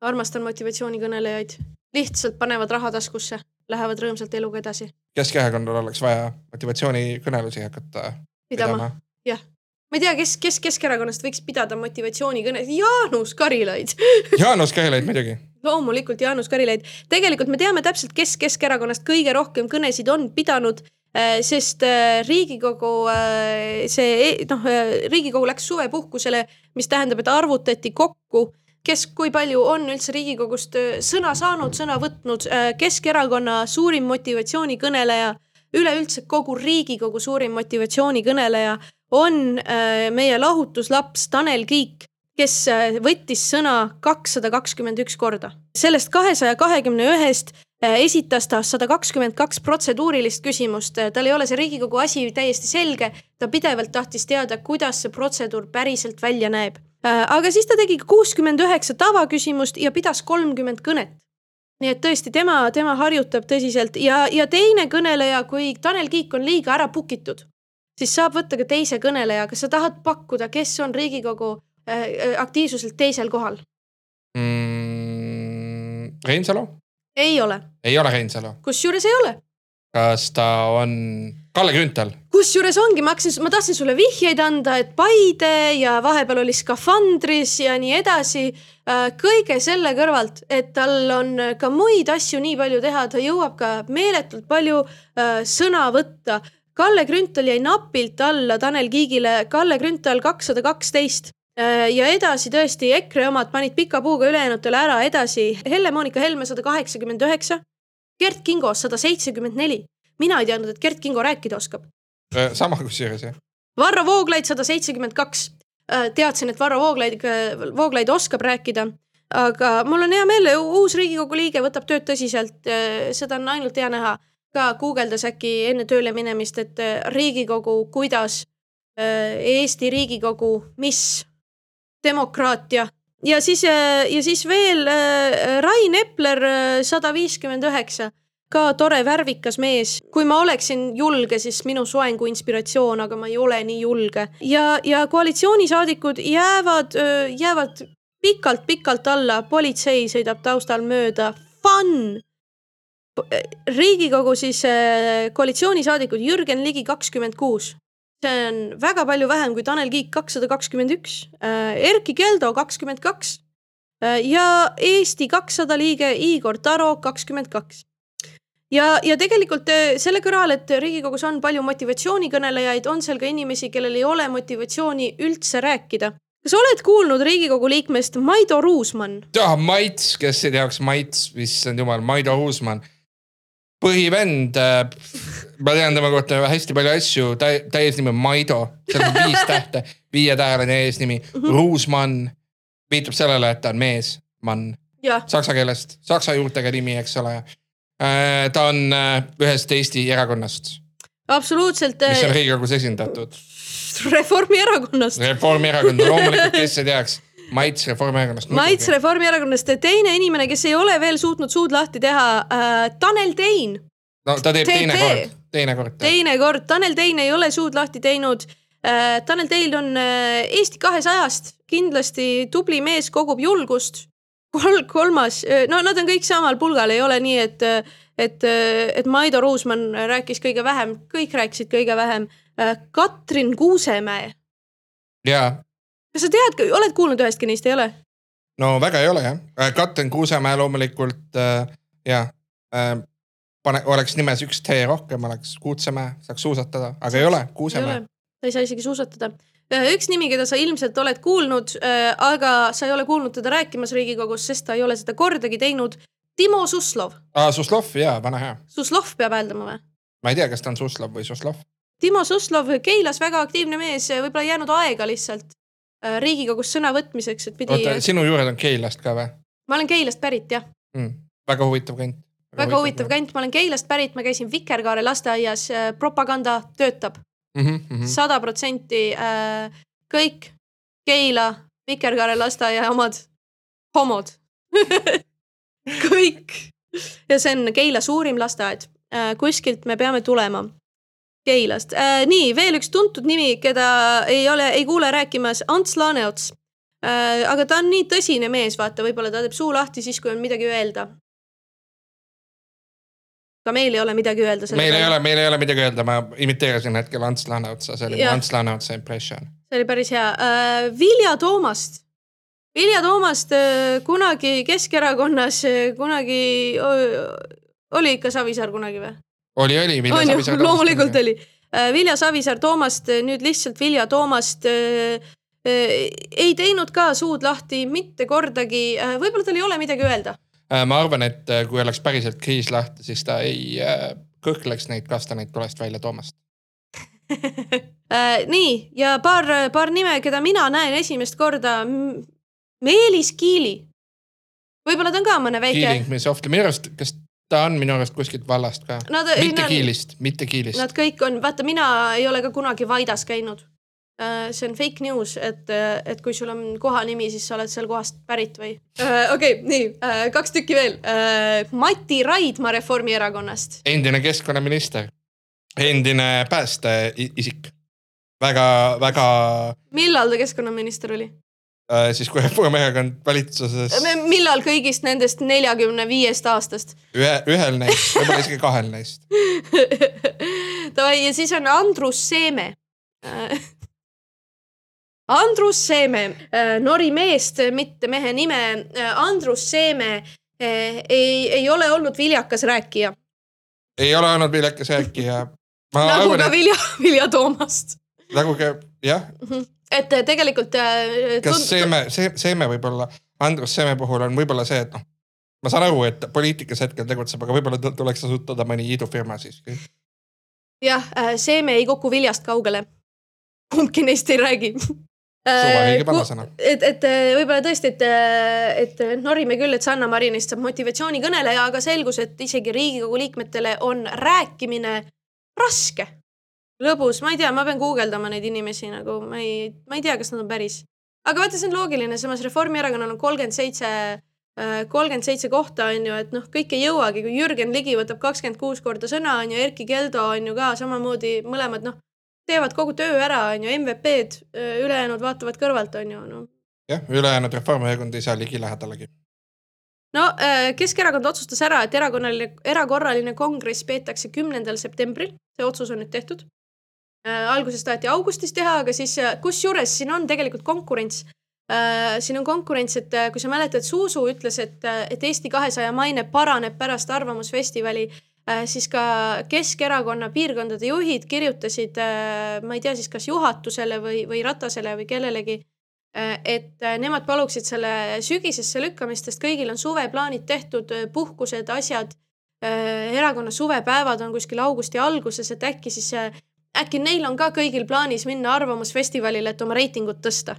armastan motivatsioonikõnelejaid, lihtsalt panevad raha taskusse, lähevad rõõmsalt eluga edasi. Keskerakonnal oleks vaja motivatsioonikõnelusi hakata pidama, pidama.. jah ma ei tea, kes, kes Keskerakonnast võiks pidada motivatsioonikõne, Jaanus Karilaid Jaanus Karilaid muidugi. loomulikult Jaanus Karilaid. tegelikult me teame täpselt, kes Keskerakonnast kõige rohkem kõnesid on pidanud äh, sest äh, Riigikogu äh, see noh, Riigikogu läks suvepuhkusele, mis tähendab, et arvutati kokku, kes, kui palju on üldse Riigikogust sõna saanud, sõna võtnud. Keskerakonna suurim motivatsioonikõneleja, üleüldse kogu Riigikogu suurim motivatsioonikõneleja on äh, meie lahutuslaps Tanel Kiik, kes äh, võttis sõna kakssada kakskümmend üks korda. sellest kahesaja kahekümne ühest äh, esitas ta sada kakskümmend kaks protseduurilist küsimust, tal ei ole see Riigikogu asi täiesti selge, ta pidevalt tahtis teada, kuidas see protseduur päriselt välja näeb. aga siis ta tegi kuuskümmend üheksa tavaküsimust ja pidas kolmkümmend kõnet nii et tõesti, tema, tema harjutab tõsiselt ja, ja teine kõneleja, kui Tanel Kiik on liiga ära pukitud, siis saab võtta ka teise kõneleja, kas sa tahad pakkuda, kes on Riigikogu äh, äh aktiivsuselt teisel kohal mm,? Reinsalu? ei ole. ei ole Reinsalu? kusjuures ei ole. kas ta on Kalle Grünthal? kusjuures ongi, ma hakkasin, ma tahtsin sulle vihjeid anda, et Paide ja vahepeal oli skafandris ja nii edasi. Äh, kõige selle kõrvalt, et tal on ka muid asju nii palju teha, ta jõuab ka meeletult palju äh, sõna võtta Kalle Grünthal jäi napilt alla Tanel Kiigile, Kalle Grünthal kakssada kaksteist äh, ja edasi tõesti EKRE omad panid pika puuga ülejäänutele ära, edasi Helle-Moonika Helme sada kaheksakümmend üheksa, Gert Kingo sada seitsekümmend neli. mina ei teadnud, et Gert Kingo rääkida oskab. Äh, sama kusjuures jah. Varro Vooglaid sada seitsekümmend kaks. Äh, teadsin, et Varro Vooglaid, Vooglaid oskab rääkida, aga mul on hea meel, uus Riigikogu liige võtab tööd tõsiselt, seda on ainult hea näha ka guugeldas äkki enne tööle minemist, et äh, Riigikogu, kuidas äh, Eesti Riigikogu, mis demokraatia. Ja siis, äh, ja siis veel Rain Epler sada viiskümmend üheksa, ka tore värvikas mees. kui ma oleksin julge, siis minu soengu inspiratsioon, aga ma ei ole nii julge. Ja, ja koalitsioonisaadikud jäävad, jäävad pikalt-pikalt alla, politsei sõidab taustal mööda. Fun riigikogu siis äh, koalitsioonisaadikud Jürgen Ligi kakskümmend kuus. see on väga palju vähem kui Tanel Kiik kakssada kakskümmend üks, äh, Erkki Keldo kakskümmend kaks äh, ja Eesti kakssada liige Igor Taro kakskümmend kaks ja, ja tegelikult selle kõrval, et Riigikogus on palju motivatsioonikõnelejaid, on seal ka inimesi, kellel ei ole motivatsiooni üldse rääkida. kas oled kuulnud Riigikogu liikmest Maido Ruusmann? jah, Maits, kes ei teaks, Maits, issand jumal, Maido Ruusmann põhivend, äh, ma tean tema kohta hästi palju asju, ta täisnimi on Maido, seal on viis tähte, viietäheline eesnimi -hmm. Ruusmann viitab sellele, et ta on mees, mann. Saksa keelest, saksa juurtega nimi, eks ole. Äh, ta on äh, ühest Eesti erakonnast. absoluutselt. mis on Riigikogus esindatud. Reformierakonnast. Reformierakond, loomulikult, kes ei teaks Maits Reformierakonnast. Maits Reformierakonnast, teine inimene, kes ei ole veel suutnud suud lahti teha äh,, Tanel Tein. no ta teeb teine kord, teine kord. teine kord, Tanel Tein ei ole suud lahti teinud äh,. Tanel Tein on äh, Eesti kahesajast kindlasti tubli mees, kogub julgust kol-, kolmas, no nad on kõik samal pulgal, ei ole nii, et, et, et Maido Ruusmann rääkis kõige vähem, kõik rääkisid kõige vähem. Katrin Kuusemäe, ja kas sa tead, oled kuulnud ühestki neist, ei ole? no väga ei ole jah. Katrin Kuusemäe loomulikult äh, ja äh, pane, oleks nimes üks T rohkem, oleks Kuutsemäe, saaks suusatada, aga ei ole, Kuusemäe. ta ei saa isegi suusatada. üks nimi, keda sa ilmselt oled kuulnud, aga sa ei ole kuulnud teda rääkimas Riigikogus, sest ta ei ole seda kordagi teinud. Timo Suslov, aa, Suslov ja vana hea. Suslov peab hääldama või? ma ei tea, kas ta on Suslov või Suslov. Timo Suslov, Keilas väga aktiivne mees, võib-olla ei jäänud aega lihtsalt äh, Riigikogus sõna võtmiseks, et pidi, oota, sinu juured on Keilast ka või ma olen Keilast pärit jah, mm.? väga huvitav kant. väga huvitav kant, ma olen Keilast pärit, ma käisin Vikerkaare lasteaias, propaganda töötab kant. sada protsenti äh, kõik Keila Vikerkaare lasteaia omad homod. kõik. ja see on Keila suurim lasteaed äh,. kuskilt me peame tulema. Keilast äh,. nii, veel üks tuntud nimi, keda ei ole, ei kuule rääkimas, Ants Laaneots äh,. aga ta on nii tõsine mees, vaata, võib-olla ta teeb suu lahti siis, kui on midagi öelda. ka meil ei ole midagi öelda. meil ei ole, meil ei ole midagi öelda, ma imiteerisin hetkel Ants Laaneotsa, see oli Jah. Ants Laaneotsa impression. see oli päris hea äh,. Vilja Toomast. Vilja Toomast äh, kunagi Keskerakonnas äh, kunagi oli ikka Savisaar kunagi või? oli, oli. on ju, loomulikult. oli äh,. Vilja Savisaar Toomast, nüüd lihtsalt Vilja Toomast äh, äh, ei teinud ka suud lahti mitte kordagi äh,, võib-olla tal ei ole midagi öelda. Äh, ma arvan, et äh, kui oleks päriselt kriis lahti, siis ta ei äh, kõhkleks neid kastaneid tulest välja toomast. Äh, nii ja paar, paar nime, keda mina näen esimest korda. Meelis Kiili. võib-olla ta on ka mõne väike. Kiiling, mis ohvli, minu arust, kas ta on minu arust kuskilt vallast ka? Nad, mitte nad, Kiilist, mitte Kiilist. Nad kõik on, vaata, mina ei ole ka kunagi Vaidas käinud. see on fake news, et, et kui sul on kohanimi, siis sa oled seal kohast pärit või? okei okay,, nii, kaks tükki veel. Mati Raidma Reformierakonnast. endine keskkonnaminister, endine päästeisik. väga, väga millal ta keskkonnaminister oli? Äh, siis, kui Reformierakond valitsuses millal kõigist nendest neljakümne viiest aastast? ühe, ühel neist, võib-olla isegi kahel neist. Davai, ja siis on Andrus Seeme. Andrus Seeme, nori meest, mitte mehe nime. Andrus Seeme ei, ei ole olnud viljakas rääkija. ei ole olnud viljakas rääkija. nagu ka Vilja, Vilja Toomast. nagu ka jah, et eh, tegelikult. kas Seeme, see Seeme võib-olla, Andrus Seeme puhul on võib-olla see, et noh, ma saan aru, et poliitikas hetkel tegutseb, aga võib-olla tuleks asutada mõni idufirma siiski. jah, Seeme ei kuku viljast kaugele. kumbki neist ei räägi. et, et võib-olla tõesti, et, et norime küll, et Sanna Marinist saab motivatsioonikõneleja, aga selgus, et isegi Riigikogu liikmetele on rääkimine raske. lõbus, ma ei tea, ma pean guugeldama neid inimesi nagu ma ei, ma ei tea, kas nad on päris. aga vaata, see on loogiline, samas Reformierakonnal on kolmkümmend seitse, kolmkümmend seitse kohta on ju, et noh, kõik ei jõuagi, kui Jürgen Ligi võtab kakskümmend kuus korda sõna on ju, Erkki Keldo on ju ka samamoodi mõlemad noh, teevad kogu töö ära, on ju, MVP-d, ülejäänud vaatavad kõrvalt, on ju, noh. jah, ülejäänud Reformierakond ei saa ligi lähedalegi. no äh, Keskerakond otsustas ära, et erakonnaline, erakorraline kongress peetakse kümnendal septembril, see otsus on nüüd tehtud. Alguses taheti augustis teha, aga siis, kusjuures siin on tegelikult konkurents. siin on konkurents, et äh, kui sa mäletad, Zuzu ütles, et, et Eesti kahesaja maine paraneb pärast Arvamusfestivali, siis ka Keskerakonna piirkondade juhid kirjutasid, ma ei tea siis kas juhatusele või, või Ratasele või kellelegi, et äh, nemad paluksid selle sügisesse lükkamist, sest kõigil on suveplaanid tehtud, puhkused, asjad. erakonna suvepäevad on kuskil augusti alguses, et äkki siis, äkki neil on ka kõigil plaanis minna Arvamusfestivalile, et oma reitingut tõsta.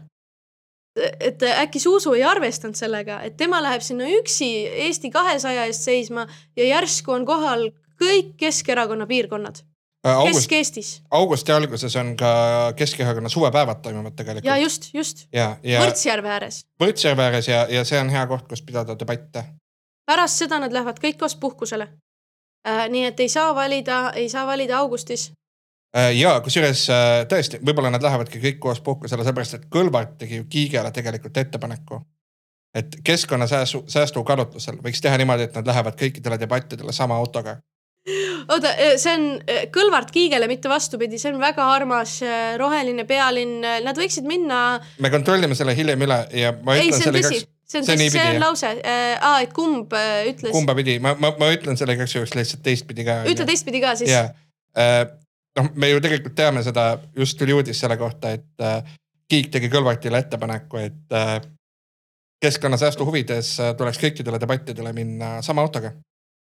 et äkki Zuzu ei arvestanud sellega, et tema läheb sinna üksi Eesti kahesaja eest seisma ja järsku on kohal kõik Keskerakonna piirkonnad, august, Kesk-Eestis augusti alguses on ka Keskerakonna suvepäevad toimuvad tegelikult. ja just, just Võrtsjärve ääres. Võrtsjärve ääres ja, ja see on hea koht, kus pidada debatte. pärast seda nad lähevad kõik koos puhkusele äh,. nii et ei saa valida, ei saa valida augustis. Äh, ja kusjuures äh, tõesti, võib-olla nad lähevadki kõik koos puhkusele, sellepärast et Kõlvart tegi ju Kiigele tegelikult ettepaneku. et keskkonnasäästu, säästu kaalutlusel võiks teha niimoodi, et nad lähevad kõikidele debattidele sama autoga. oota, see on Kõlvart Kiigele, mitte vastupidi, see on väga armas roheline pealinn, nad võiksid minna. me kontrollime selle hiljem üle ja ma ei, ütlen see on selle igaks,, see on see see niipidi, on lause. aa, et kumb ütles, kumba pidi, ma, ma, ma ütlen selle igaks juhuks lihtsalt teistpidi ka. ütle teistpidi ka siis. ja noh, me ju tegelikult teame seda, just tuli uudis selle kohta, et äh, Kiik tegi Kõlvartile ettepaneku, et äh, keskkonnasäästu huvides äh, tuleks kõikidele debattidele minna sama autoga.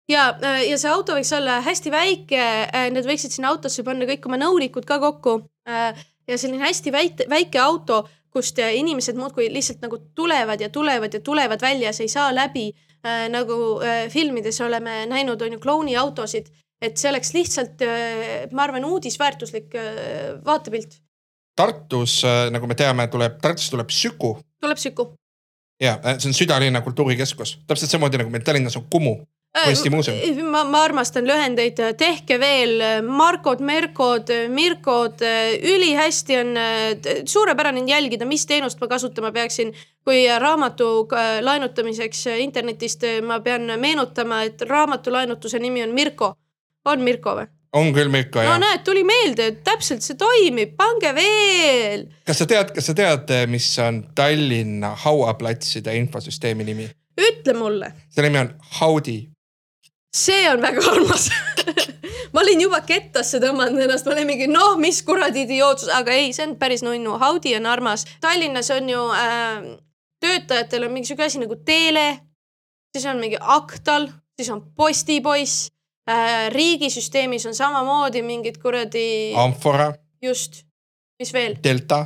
ja, ja see auto võiks olla hästi väike, need võiksid sinna autosse panna kõik oma nõunikud ka kokku. ja selline hästi väike, väike auto, kust inimesed muudkui lihtsalt nagu tulevad ja tulevad ja tulevad välja, see ei saa läbi. nagu äh, filmides oleme näinud, on ju klouniautosid, et see oleks lihtsalt, ma arvan, uudisväärtuslik äh, vaatepilt. Tartus, nagu me teame, tuleb, Tartus tuleb Süku tuleb Süku. ja äh, see on südalinna kultuurikeskus, täpselt samamoodi nagu meil Tallinnas on Kumu. kunstimuuseum. ma, ma armastan lühendeid, tehke veel Markod, Merkod, Mirkod, ülihästi on, suurepärane on jälgida, mis teenust ma kasutama peaksin. kui raamatu äh, laenutamiseks internetist ma pean meenutama, et raamatu laenutuse nimi on Mirko. On Mirko või? on küll Mirko no ja näed, tuli meelde, täpselt see toimib, pange veel. kas sa tead, kas sa tead, mis on Tallinna hauaplatside infosüsteemi nimi? ütle mulle, selle nimi on Haudi. see on väga armas ma olin juba kettasse tõmmanud ennast, ma olin mingi noh, mis kuradi idiootsus, aga ei, see on päris nunnu, Audi on armas. Tallinnas on ju äh, töötajatel on mingi sihuke asi nagu Teele, siis on mingi Aktal, siis on Postipoiss. Riigisüsteemis on samamoodi mingid kuradi, Amfora, just, mis veel, Delta,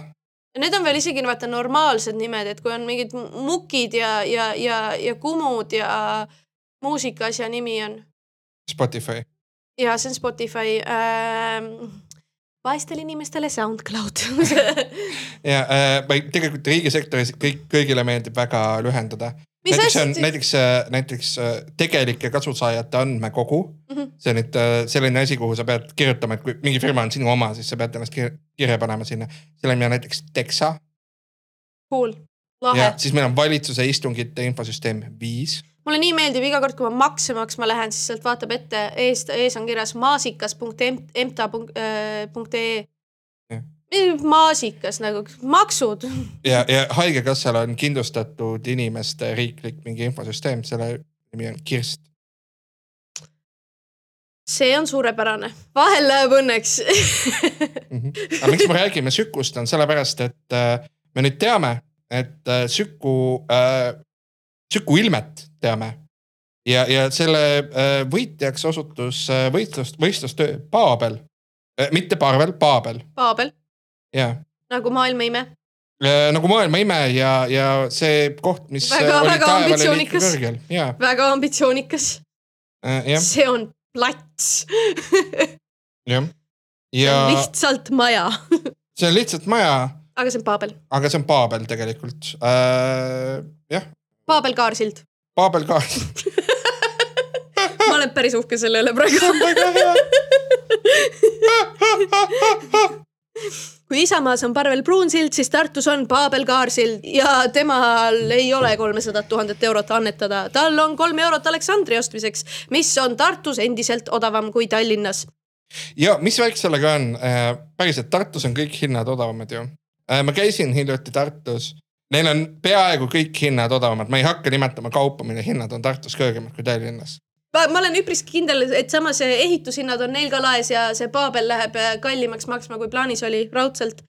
need on veel isegi vaata normaalsed nimed, et kui on mingid mukid ja, ja, ja, ja kumud ja muusikaasja nimi on Spotify. ja see on Spotify ähm,. Vaestele inimestele SoundCloud ja äh, tegelikult riigisektoris kõik, kõigile meeldib väga lühendada. mis näiteks on, näiteks, näiteks äh, tegelike kasusaajate andmekogu mm. -hmm. see on nüüd äh, selline asi, kuhu sa pead kirjutama, et kui mingi firma on sinu oma, siis sa pead ennast kirja, panema sinna. selle nimi on näiteks Dexa cool, lahe. siis meil on valitsuse istungite infosüsteem viis. Mulle nii meeldib iga kord, kui ma makse maksma lähen, siis sealt vaatab ette, eest, ees on kirjas maasikas.emta.ee Jah.. maasikas nagu maksud, ja, ja Haigekassal on kindlustatud inimeste riiklik mingi infosüsteem, selle nimi on Kirst. see on suurepärane, vahel läheb õnneks aga miks me räägime Sükust, on sellepärast, et äh, me nüüd teame, et äh, Süku äh,, Süku ilmet teame. ja, ja selle äh, võitjaks osutus äh, võistlust, võistlustöö Paabel. Äh,, mitte Parvel, Paabel. Paabel, ja nagu maailma ime. äh, nagu maailma ime ja, ja see koht, mis Väga- äh, väga ambitsioonikas. väga ambitsioonikas, äh,, jah, see on plats, jah. ja lihtsalt maja, see on lihtsalt maja, aga see on Paabel, aga see on Paabel tegelikult. Äh,. jah, Paabel Kaarsild. Paabel ka ma olen päris uhke selle üle praegu. väga hea. kui Isamaas on Parvel Pruunsild, siis Tartus on Paabel Kaarsild ja temal ei ole kolmesadat tuhandet eurot annetada, tal on kolm eurot Aleksandri ostmiseks, mis on Tartus endiselt odavam kui Tallinnas. ja mis värk sellega on? päriselt Tartus on kõik hinnad odavamad ju. ma käisin hiljuti Tartus, neil on peaaegu kõik hinnad odavamad, ma ei hakka nimetama kaupa, mille hinnad on Tartus kõrgemad kui Tallinnas. ma olen üpriski kindel, et samas ehitushinnad on neil ka laes ja see Paabel läheb äh, kallimaks maksma, kui plaanis oli, raudselt.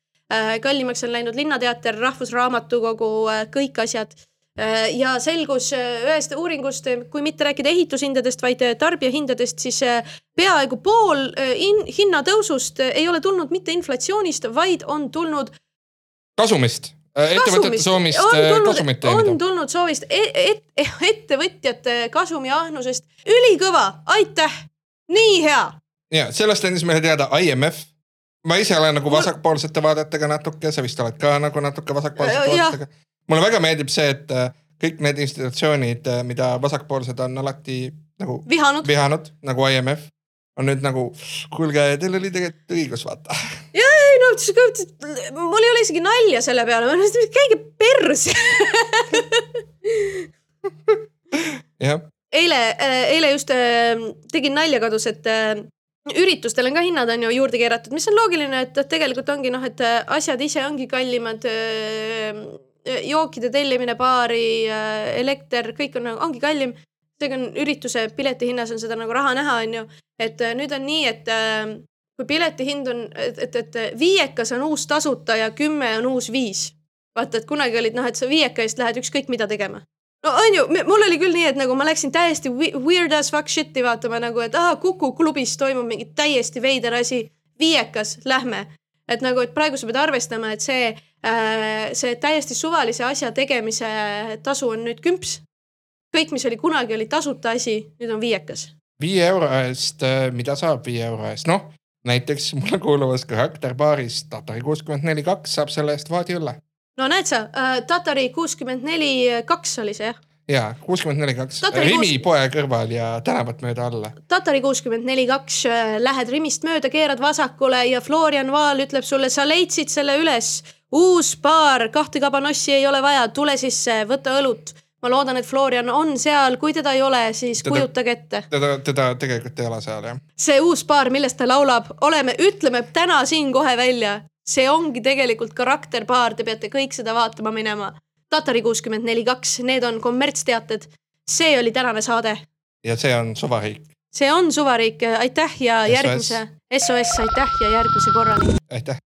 kallimaks on läinud Linnateater, Rahvusraamatukogu, kõik asjad. ja selgus äh, ühest uuringust, kui mitte rääkida ehitushindadest, vaid äh, tarbijahindadest, siis äh, peaaegu pool äh, in- hinnatõusust äh, ei ole tulnud mitte inflatsioonist, vaid on tulnud kasumist, ettevõtete soomist on äh, kasumit on teenida. tulnud soovist et, et, ettevõtjate kasumiahnusest, ülikõva, aitäh, nii hea. ja sellest andis meile teada IMF. ma ise olen nagu vasakpoolsete vaadetega natuke, sa vist oled ka nagu natuke vasakpoolsete Äh, jah. vaadetega. mulle väga meeldib see, et äh, kõik need institutsioonid, mida vasakpoolsed on alati nagu vihanud. vihanud nagu IMF on nüüd nagu, kuulge, teil oli tegelikult õigus, vaata. Ei no, mul ei ole isegi nalja selle peale, ma ütlen, käige perse. jah, eile, eile just äh, tegin nalja kodus, et äh, üritustel on ka hinnad on ju juurde keeratud, mis on loogiline, et et tegelikult ongi noh, et äh, asjad ise ongi kallimad. jookide tellimine baari, elekter, kõik on, ongi kallim. seega on ürituse pileti hinnas on seda nagu raha näha, on ju. et äh, nüüd on nii, et äh, kui pileti hind on, et, et, et viiekas on uus tasuta ja kümme on uus viis. vaata, et kunagi olid noh, et sa viieka eest lähed ükskõik mida tegema no on ju, mul oli küll nii, et nagu ma läksin täiesti we- weird as fuck shit'i vaatama nagu, et aa, Kuku klubis toimub mingi täiesti veider asi. viiekas, lähme. et nagu, et praegu sa pead arvestama, et see, see täiesti suvalise asja tegemise tasu on nüüd kümps. kõik, mis oli kunagi, oli tasuta asi, nüüd on viiekas. viie euro eest, mida saab viie euro eest, noh näiteks mulle kuuluvas karakterbaaris Tatari kuuskümmend neli kaks saab selle eest vaadiõlle. no näed sa äh,, Tatari kuuskümmend neli kaks oli see jah? ja kuuskümmend neli kaks, Rimi kuus- poe kõrval ja tänavat mööda alla. Tatari kuuskümmend neli kaks, lähed Rimist mööda, keerad vasakule ja Florian Vaal ütleb sulle, sa leidsid selle üles. uus baar, kahte kabanossi ei ole vaja, tule sisse, võta õlut. Ma loodan, et Florian on seal, kui teda ei ole, siis Teda- kujutage ette. teda, teda tegelikult ei ole seal jah. see uus baar, millest ta laulab, oleme, ütleme täna siin kohe välja, see ongi tegelikult karakterbaar, te peate kõik seda vaatama minema. Tatari kuuskümmend neli kaks, need on kommertsteated. see oli tänane saade ja see on suvariik, see on suvariik, aitäh ja SOS. järgmise, SOS, aitäh ja järgmise korrani. aitäh.